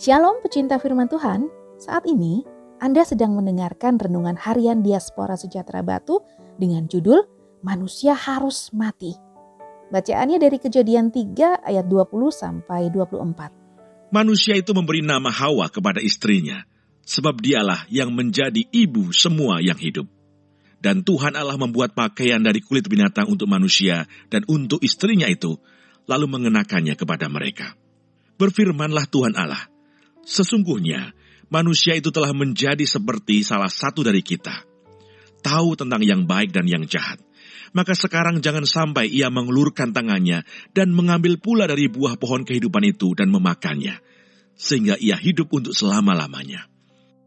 Shalom pecinta firman Tuhan, saat ini Anda sedang mendengarkan renungan harian Diaspora Sejahtera Batu dengan judul Manusia Harus Mati. Bacaannya dari kejadian 3 ayat 20 sampai 24. Manusia itu memberi nama Hawa kepada istrinya, sebab dialah yang menjadi ibu semua yang hidup. Dan Tuhan Allah membuat pakaian dari kulit binatang untuk manusia dan untuk istrinya itu, lalu mengenakannya kepada mereka. Berfirmanlah Tuhan Allah, Sesungguhnya, manusia itu telah menjadi seperti salah satu dari kita. Tahu tentang yang baik dan yang jahat. Maka sekarang jangan sampai ia mengelurkan tangannya dan mengambil pula dari buah pohon kehidupan itu dan memakannya. Sehingga ia hidup untuk selama-lamanya.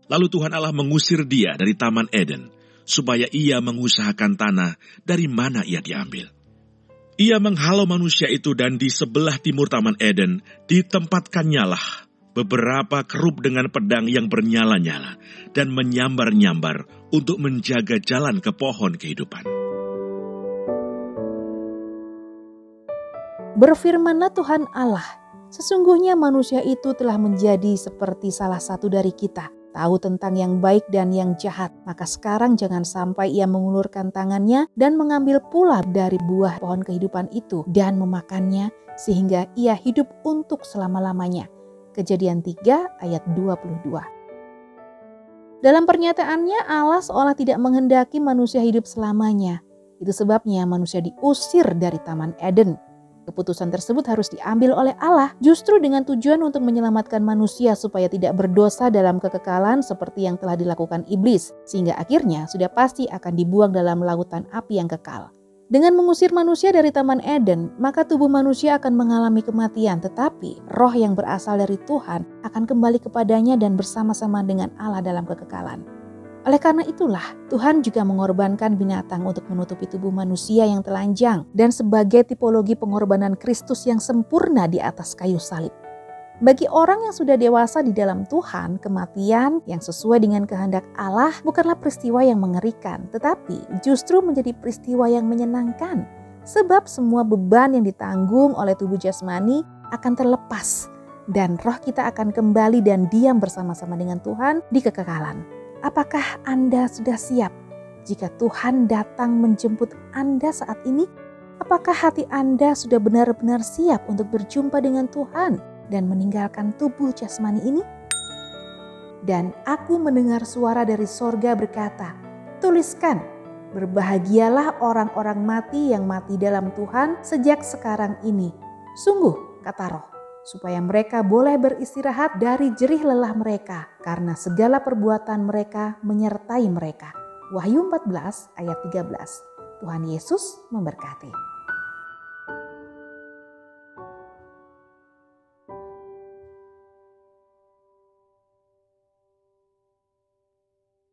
Lalu Tuhan Allah mengusir dia dari Taman Eden, supaya ia mengusahakan tanah dari mana ia diambil. Ia menghalau manusia itu dan di sebelah timur Taman Eden ditempatkannya lah beberapa kerub dengan pedang yang bernyala-nyala dan menyambar-nyambar untuk menjaga jalan ke pohon kehidupan. Berfirmanlah Tuhan Allah, sesungguhnya manusia itu telah menjadi seperti salah satu dari kita, tahu tentang yang baik dan yang jahat. Maka sekarang jangan sampai ia mengulurkan tangannya dan mengambil pula dari buah pohon kehidupan itu dan memakannya, sehingga ia hidup untuk selama-lamanya. Kejadian 3 ayat 22. Dalam pernyataannya Allah seolah tidak menghendaki manusia hidup selamanya. Itu sebabnya manusia diusir dari Taman Eden. Keputusan tersebut harus diambil oleh Allah justru dengan tujuan untuk menyelamatkan manusia supaya tidak berdosa dalam kekekalan seperti yang telah dilakukan iblis, sehingga akhirnya sudah pasti akan dibuang dalam lautan api yang kekal. Dengan mengusir manusia dari Taman Eden, maka tubuh manusia akan mengalami kematian, tetapi roh yang berasal dari Tuhan akan kembali kepadanya dan bersama-sama dengan Allah dalam kekekalan. Oleh karena itulah, Tuhan juga mengorbankan binatang untuk menutupi tubuh manusia yang telanjang dan sebagai tipologi pengorbanan Kristus yang sempurna di atas kayu salib. Bagi orang yang sudah dewasa di dalam Tuhan, kematian yang sesuai dengan kehendak Allah bukanlah peristiwa yang mengerikan, tetapi justru menjadi peristiwa yang menyenangkan. Sebab semua beban yang ditanggung oleh tubuh jasmani akan terlepas dan roh kita akan kembali dan diam bersama-sama dengan Tuhan di kekekalan. Apakah Anda sudah siap jika Tuhan datang menjemput Anda saat ini? Apakah hati Anda sudah benar-benar siap untuk berjumpa dengan Tuhan? Dan meninggalkan tubuh jasmani ini? Dan aku mendengar suara dari sorga berkata, tuliskan, berbahagialah orang-orang mati yang mati dalam Tuhan sejak sekarang ini. Sungguh, kata roh, supaya mereka boleh beristirahat dari jerih lelah mereka, karena segala perbuatan mereka menyertai mereka. Wahyu 14 ayat 13. Tuhan Yesus memberkati.